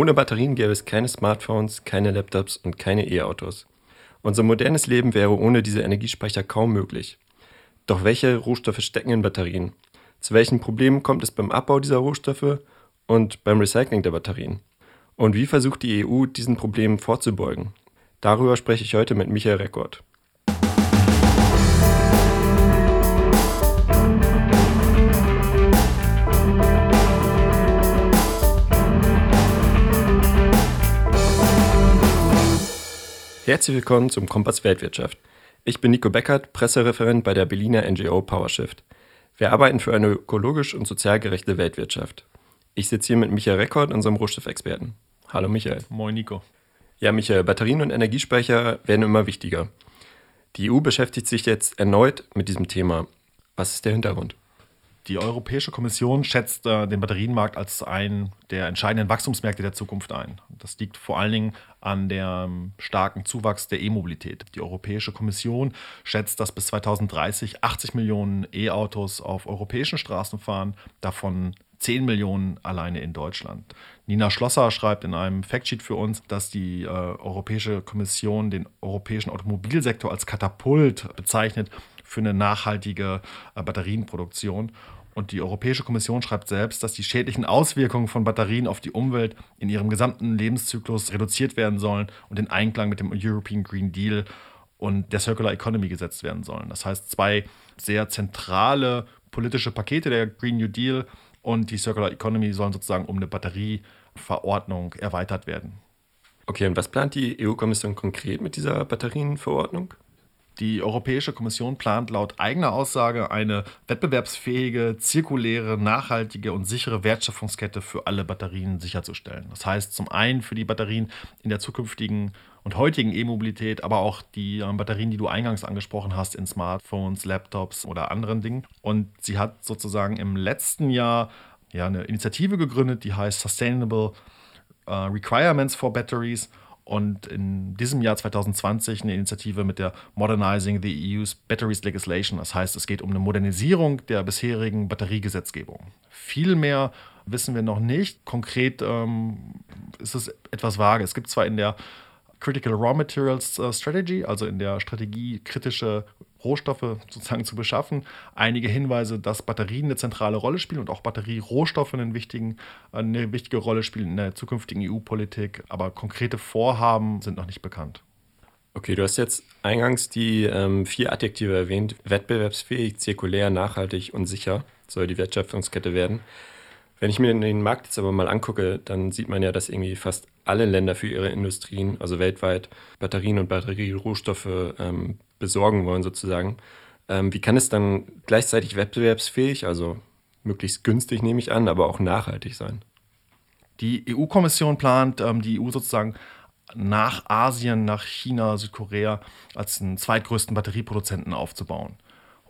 Ohne Batterien gäbe es keine Smartphones, keine Laptops und keine E-Autos. Unser modernes Leben wäre ohne diese Energiespeicher kaum möglich. Doch welche Rohstoffe stecken in Batterien? Zu welchen Problemen kommt es beim Abbau dieser Rohstoffe und beim Recycling der Batterien? Und wie versucht die EU, diesen Problemen vorzubeugen? Darüber spreche ich heute mit Michael Rekord. Herzlich willkommen zum Kompass Weltwirtschaft. Ich bin Nico Beckert, Pressereferent bei der Berliner NGO PowerShift. Wir arbeiten für eine ökologisch und sozial gerechte Weltwirtschaft. Ich sitze hier mit Michael Rekord, unserem Rohstoffexperten. Hallo Michael. Moin Nico. Ja, Michael, Batterien und Energiespeicher werden immer wichtiger. Die EU beschäftigt sich jetzt erneut mit diesem Thema. Was ist der Hintergrund? Die Europäische Kommission schätzt äh, den Batterienmarkt als einen der entscheidenden Wachstumsmärkte der Zukunft ein. Das liegt vor allen Dingen an dem starken Zuwachs der E-Mobilität. Die Europäische Kommission schätzt, dass bis 2030 80 Millionen E-Autos auf europäischen Straßen fahren, davon 10 Millionen alleine in Deutschland. Nina Schlosser schreibt in einem Factsheet für uns, dass die äh, Europäische Kommission den europäischen Automobilsektor als Katapult bezeichnet für eine nachhaltige äh, Batterienproduktion. Und die Europäische Kommission schreibt selbst, dass die schädlichen Auswirkungen von Batterien auf die Umwelt in ihrem gesamten Lebenszyklus reduziert werden sollen und in Einklang mit dem European Green Deal und der Circular Economy gesetzt werden sollen. Das heißt, zwei sehr zentrale politische Pakete, der Green New Deal und die Circular Economy, sollen sozusagen um eine Batterieverordnung erweitert werden. Okay, und was plant die EU-Kommission konkret mit dieser Batterienverordnung? Die Europäische Kommission plant laut eigener Aussage eine wettbewerbsfähige, zirkuläre, nachhaltige und sichere Wertschöpfungskette für alle Batterien sicherzustellen. Das heißt zum einen für die Batterien in der zukünftigen und heutigen E-Mobilität, aber auch die äh, Batterien, die du eingangs angesprochen hast, in Smartphones, Laptops oder anderen Dingen. Und sie hat sozusagen im letzten Jahr ja, eine Initiative gegründet, die heißt Sustainable uh, Requirements for Batteries und in diesem Jahr 2020 eine Initiative mit der Modernizing the EU's Batteries Legislation. Das heißt, es geht um eine Modernisierung der bisherigen Batteriegesetzgebung. Viel mehr wissen wir noch nicht. Konkret ähm, ist es etwas vage. Es gibt zwar in der Critical Raw Materials äh, Strategy, also in der Strategie kritische Rohstoffe sozusagen zu beschaffen. Einige Hinweise, dass Batterien eine zentrale Rolle spielen und auch Batterierohstoffe einen wichtigen, eine wichtige Rolle spielen in der zukünftigen EU-Politik. Aber konkrete Vorhaben sind noch nicht bekannt. Okay, du hast jetzt eingangs die ähm, vier Adjektive erwähnt. Wettbewerbsfähig, zirkulär, nachhaltig und sicher soll die Wertschöpfungskette werden. Wenn ich mir den Markt jetzt aber mal angucke, dann sieht man ja, dass irgendwie fast alle Länder für ihre Industrien, also weltweit, Batterien und Batterierohstoffe ähm, besorgen wollen sozusagen. Ähm, wie kann es dann gleichzeitig wettbewerbsfähig, also möglichst günstig nehme ich an, aber auch nachhaltig sein? Die EU-Kommission plant, ähm, die EU sozusagen nach Asien, nach China, Südkorea als den zweitgrößten Batterieproduzenten aufzubauen.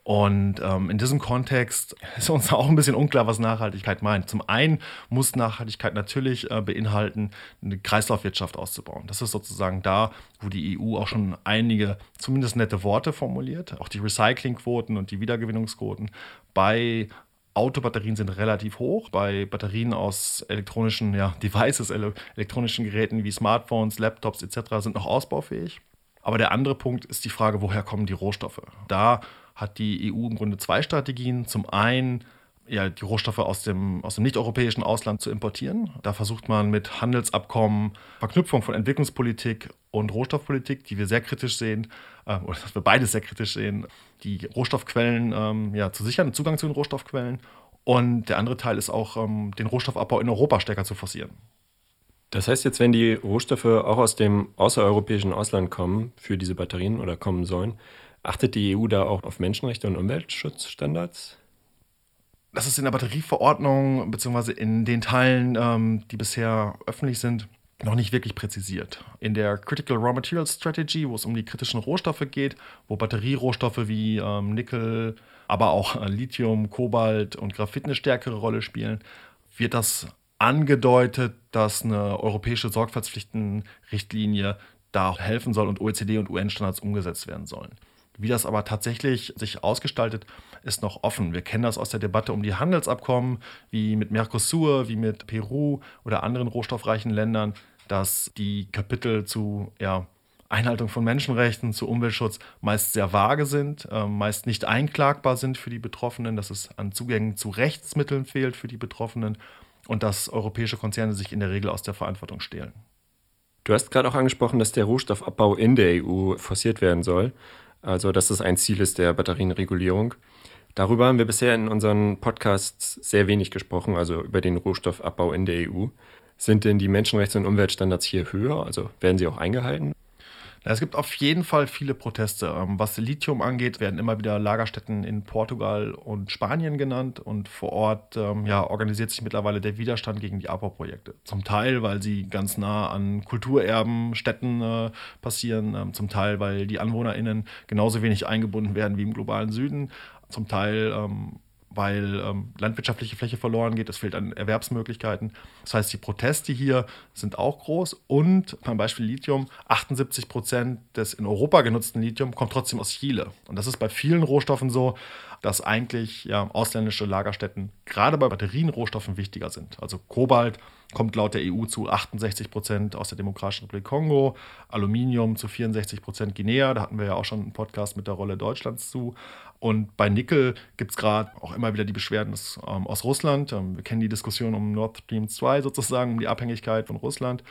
Und ähm, in diesem Kontext ist uns auch ein bisschen unklar, was Nachhaltigkeit meint. Zum einen muss Nachhaltigkeit natürlich äh, beinhalten, eine Kreislaufwirtschaft auszubauen. Das ist sozusagen da, wo die EU auch schon einige zumindest nette Worte formuliert. Auch die Recyclingquoten und die Wiedergewinnungsquoten bei Autobatterien sind relativ hoch. Bei Batterien aus elektronischen ja, Devices, elektronischen Geräten wie Smartphones, Laptops etc. sind noch ausbaufähig. Aber der andere Punkt ist die Frage, woher kommen die Rohstoffe? Da hat die EU im Grunde zwei Strategien. Zum einen ja, die Rohstoffe aus dem, aus dem nicht-europäischen Ausland zu importieren. Da versucht man mit Handelsabkommen, Verknüpfung von Entwicklungspolitik und Rohstoffpolitik, die wir sehr kritisch sehen, äh, oder dass wir beides sehr kritisch sehen, die Rohstoffquellen ähm, ja, zu sichern, den Zugang zu den Rohstoffquellen. Und der andere Teil ist auch, ähm, den Rohstoffabbau in Europa stärker zu forcieren. Das heißt jetzt, wenn die Rohstoffe auch aus dem außereuropäischen Ausland kommen für diese Batterien oder kommen sollen, Achtet die EU da auch auf Menschenrechte und Umweltschutzstandards? Das ist in der Batterieverordnung beziehungsweise in den Teilen, ähm, die bisher öffentlich sind, noch nicht wirklich präzisiert. In der Critical Raw Materials Strategy, wo es um die kritischen Rohstoffe geht, wo Batterierohstoffe wie ähm, Nickel, aber auch äh, Lithium, Kobalt und Graphit eine stärkere Rolle spielen, wird das angedeutet, dass eine europäische Sorgfaltspflichtenrichtlinie da helfen soll und OECD und UN-Standards umgesetzt werden sollen. Wie das aber tatsächlich sich ausgestaltet, ist noch offen. Wir kennen das aus der Debatte um die Handelsabkommen, wie mit Mercosur, wie mit Peru oder anderen rohstoffreichen Ländern, dass die Kapitel zu ja, Einhaltung von Menschenrechten, zu Umweltschutz meist sehr vage sind, äh, meist nicht einklagbar sind für die Betroffenen, dass es an Zugängen zu Rechtsmitteln fehlt für die Betroffenen und dass europäische Konzerne sich in der Regel aus der Verantwortung stehlen. Du hast gerade auch angesprochen, dass der Rohstoffabbau in der EU forciert werden soll, also dass das ein Ziel ist der Batterienregulierung. Darüber haben wir bisher in unseren Podcasts sehr wenig gesprochen, also über den Rohstoffabbau in der EU. Sind denn die Menschenrechts- und Umweltstandards hier höher? Also werden sie auch eingehalten? Es gibt auf jeden Fall viele Proteste. Ähm, was Lithium angeht, werden immer wieder Lagerstätten in Portugal und Spanien genannt und vor Ort ähm, ja, organisiert sich mittlerweile der Widerstand gegen die Abbauprojekte. Zum Teil, weil sie ganz nah an Kulturerben, Städten äh, passieren, ähm, zum Teil, weil die AnwohnerInnen genauso wenig eingebunden werden wie im globalen Süden, zum Teil ähm, weil ähm, landwirtschaftliche Fläche verloren geht, es fehlt an Erwerbsmöglichkeiten. Das heißt, die Proteste hier sind auch groß und beim Beispiel Lithium, 78 Prozent des in Europa genutzten Lithium kommt trotzdem aus Chile. Und das ist bei vielen Rohstoffen so, dass eigentlich ja, ausländische Lagerstätten gerade bei Batterienrohstoffen wichtiger sind. Also Kobalt kommt laut der EU zu 68 Prozent aus der Demokratischen Republik Kongo, Aluminium zu 64 Prozent Guinea, da hatten wir ja auch schon einen Podcast mit der Rolle Deutschlands zu. Und bei Nickel gibt es gerade auch immer wieder die Beschwerden des, ähm, aus Russland. Ähm, wir kennen die Diskussion um Nord Stream 2 sozusagen, um die Abhängigkeit von Russland.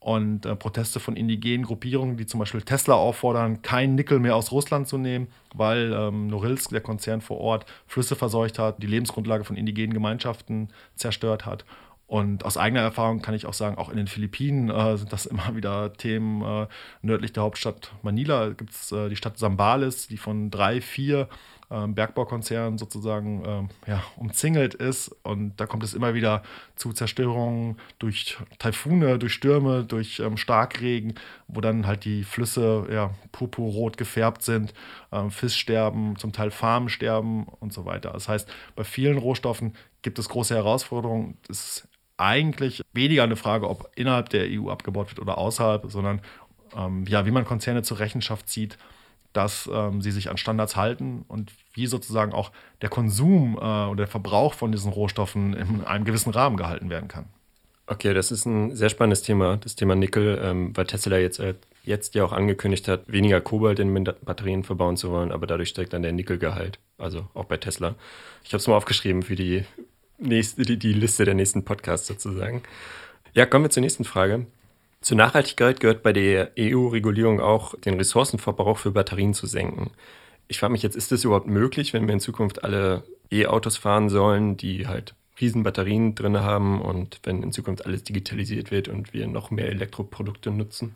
Und äh, Proteste von indigenen Gruppierungen, die zum Beispiel Tesla auffordern, kein Nickel mehr aus Russland zu nehmen, weil ähm, Norilsk, der Konzern vor Ort, Flüsse verseucht hat, die Lebensgrundlage von indigenen Gemeinschaften zerstört hat. Und aus eigener Erfahrung kann ich auch sagen, auch in den Philippinen äh, sind das immer wieder Themen. Äh, nördlich der Hauptstadt Manila gibt es äh, die Stadt Sambales, die von drei, vier ähm, Bergbaukonzernen sozusagen ähm, ja, umzingelt ist. Und da kommt es immer wieder zu Zerstörungen durch Taifune, durch Stürme, durch ähm, Starkregen, wo dann halt die Flüsse ja, purpurrot gefärbt sind, ähm, Fischsterben, zum Teil Farmen sterben und so weiter. Das heißt, bei vielen Rohstoffen gibt es große Herausforderungen. Es eigentlich weniger eine Frage, ob innerhalb der EU abgebaut wird oder außerhalb, sondern ähm, ja, wie man Konzerne zur Rechenschaft zieht dass ähm, sie sich an Standards halten und wie sozusagen auch der Konsum äh, oder der Verbrauch von diesen Rohstoffen in einem gewissen Rahmen gehalten werden kann. Okay, das ist ein sehr spannendes Thema, das Thema Nickel, ähm, weil Tesla jetzt, äh, jetzt ja auch angekündigt hat, weniger Kobalt in Batterien verbauen zu wollen, aber dadurch steigt dann der Nickelgehalt, also auch bei Tesla. Ich habe es mal aufgeschrieben für die, nächste, die, die Liste der nächsten Podcasts sozusagen. Ja, kommen wir zur nächsten Frage. Zur Nachhaltigkeit gehört bei der EU-Regulierung auch, den Ressourcenverbrauch für Batterien zu senken. Ich frage mich jetzt, ist das überhaupt möglich, wenn wir in Zukunft alle E-Autos fahren sollen, die halt riesen Batterien drin haben und wenn in Zukunft alles digitalisiert wird und wir noch mehr Elektroprodukte nutzen?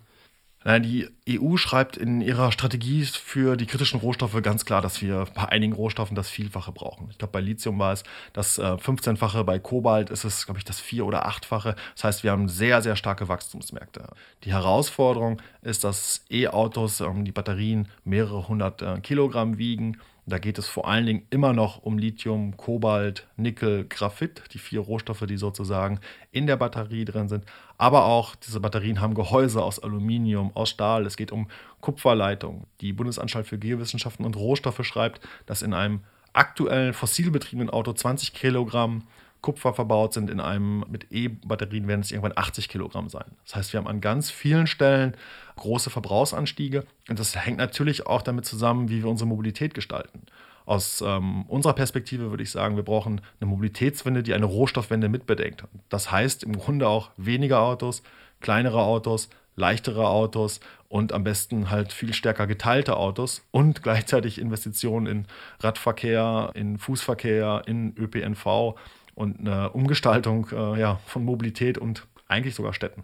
Die EU schreibt in ihrer Strategie für die kritischen Rohstoffe ganz klar, dass wir bei einigen Rohstoffen das Vielfache brauchen. Ich glaube, bei Lithium war es das 15-fache, äh, bei Kobalt ist es, glaube ich, das vier- oder achtfache. Das heißt, wir haben sehr, sehr starke Wachstumsmärkte. Die Herausforderung ist, dass E-Autos, ähm, die Batterien mehrere hundert äh, Kilogramm wiegen da geht es vor allen Dingen immer noch um Lithium, Kobalt, Nickel, Graphit, die vier Rohstoffe, die sozusagen in der Batterie drin sind. Aber auch diese Batterien haben Gehäuse aus Aluminium, aus Stahl. Es geht um Kupferleitungen. Die Bundesanstalt für Geowissenschaften und Rohstoffe schreibt, dass in einem aktuellen fossilbetriebenen Auto 20 Kilogramm Kupfer verbaut sind. In einem mit E-Batterien werden es irgendwann 80 Kilogramm sein. Das heißt, wir haben an ganz vielen Stellen große Verbrauchsanstiege. Und das hängt natürlich auch damit zusammen, wie wir unsere Mobilität gestalten. Aus ähm, unserer Perspektive würde ich sagen, wir brauchen eine Mobilitätswende, die eine Rohstoffwende mitbedenkt. Das heißt im Grunde auch weniger Autos, kleinere Autos, leichtere Autos und am besten halt viel stärker geteilte Autos und gleichzeitig Investitionen in Radverkehr, in Fußverkehr, in ÖPNV und eine Umgestaltung äh, ja, von Mobilität und eigentlich sogar Städten.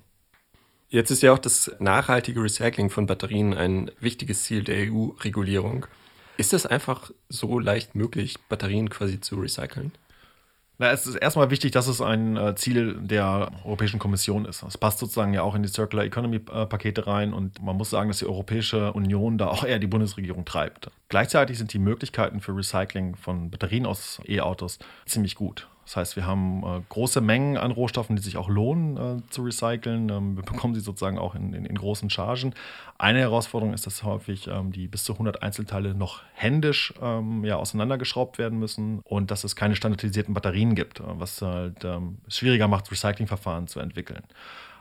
Jetzt ist ja auch das nachhaltige Recycling von Batterien ein wichtiges Ziel der EU-Regulierung. Ist es einfach so leicht möglich, Batterien quasi zu recyceln? Na, es ist erstmal wichtig, dass es ein äh, Ziel der Europäischen Kommission ist. Es passt sozusagen ja auch in die Circular Economy-Pakete äh, rein und man muss sagen, dass die Europäische Union da auch eher die Bundesregierung treibt. Gleichzeitig sind die Möglichkeiten für Recycling von Batterien aus E-Autos ziemlich gut. Das heißt, wir haben äh, große Mengen an Rohstoffen, die sich auch lohnen äh, zu recyceln. Ähm, wir bekommen sie sozusagen auch in, in, in, großen Chargen. Eine Herausforderung ist, dass häufig ähm, die bis zu 100 Einzelteile noch händisch ähm, ja, auseinandergeschraubt werden müssen und dass es keine standardisierten Batterien gibt, äh, was halt ähm, schwieriger macht, Recyclingverfahren zu entwickeln.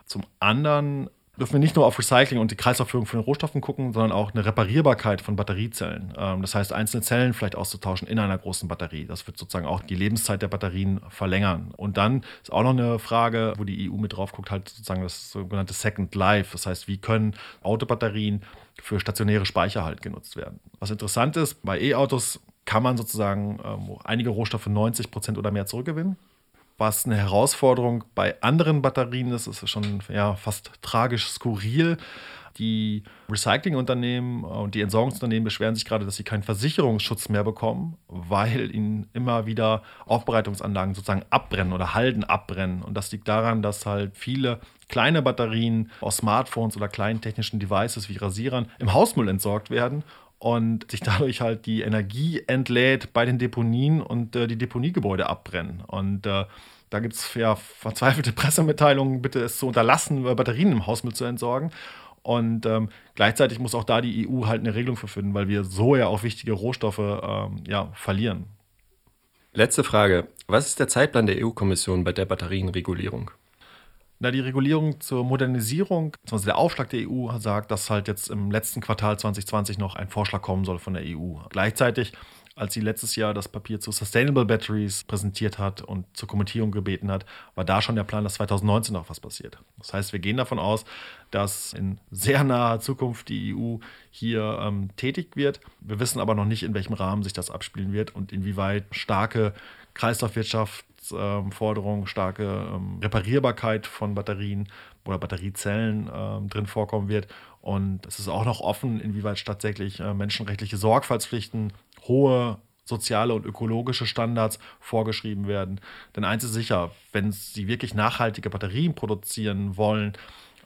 Zum anderen dürfen wir nicht nur auf Recycling und die Kreislaufführung von den Rohstoffen gucken, sondern auch eine Reparierbarkeit von Batteriezellen. Ähm, das heißt, einzelne Zellen vielleicht auszutauschen in einer großen Batterie. Das wird sozusagen auch die Lebenszeit der Batterien verlängern. Und dann ist auch noch eine Frage, wo die EU mit drauf guckt, halt sozusagen das sogenannte Second Life. Das heißt, wie können Autobatterien für stationäre Speicher halt genutzt werden. Was interessant ist, bei E-Autos kann man sozusagen ähm, einige Rohstoffe 90 Prozent oder mehr zurückgewinnen was eine Herausforderung bei anderen Batterien ist. Es ist schon ja, fast tragisch skurril. Die Recyclingunternehmen und die Entsorgungsunternehmen beschweren sich gerade, dass sie keinen Versicherungsschutz mehr bekommen, weil ihnen immer wieder Aufbereitungsanlagen sozusagen abbrennen oder Halden abbrennen. Und das liegt daran, dass halt viele kleine Batterien aus Smartphones oder kleinen technischen Devices wie Rasierern im Hausmüll entsorgt werden und sich dadurch halt die Energie entlädt bei den Deponien und äh, die Deponiegebäude abbrennen. Und äh, da gibt es ja verzweifelte Pressemitteilungen, bitte es zu unterlassen, Batterien im Hausmüll zu entsorgen. Und ähm, gleichzeitig muss auch da die EU halt eine Regelung für finden, weil wir so ja auch wichtige Rohstoffe ähm, ja, verlieren. Letzte Frage. Was ist der Zeitplan der EU-Kommission bei der Batterienregulierung? Na, die Regulierung zur Modernisierung, also der Aufschlag der EU sagt, dass halt jetzt im letzten Quartal 2020 noch ein Vorschlag kommen soll von der EU. Gleichzeitig, als sie letztes Jahr das Papier zu Sustainable Batteries präsentiert hat und zur Kommentierung gebeten hat, war da schon der Plan, dass 2019 noch was passiert. Das heißt, wir gehen davon aus, dass in sehr naher Zukunft die EU hier ähm, tätig wird. Wir wissen aber noch nicht, in welchem Rahmen sich das abspielen wird und inwieweit starke Kreislaufwirtschaft Sicherheitsforderungen, starke ähm, Reparierbarkeit von Batterien oder Batteriezellen ähm, drin vorkommen wird. Und es ist auch noch offen, inwieweit tatsächlich äh, menschenrechtliche Sorgfaltspflichten, hohe soziale und ökologische Standards vorgeschrieben werden. Denn eins ist sicher, wenn sie wirklich nachhaltige Batterien produzieren wollen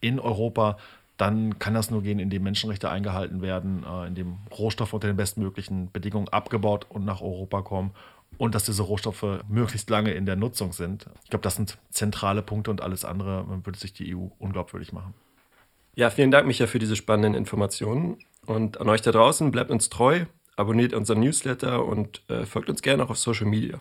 in Europa, dann kann das nur gehen, indem Menschenrechte eingehalten werden, äh, indem Rohstoffe unter den bestmöglichen Bedingungen abgebaut und nach Europa kommen und dass diese Rohstoffe möglichst lange in der Nutzung sind. Ich glaube, das sind zentrale Punkte und alles andere würde sich die EU unglaubwürdig machen. Ja, vielen Dank, Micha, für diese spannenden Informationen. Und an euch da draußen, bleibt uns treu, abonniert unseren Newsletter und äh, folgt uns gerne auch auf Social Media.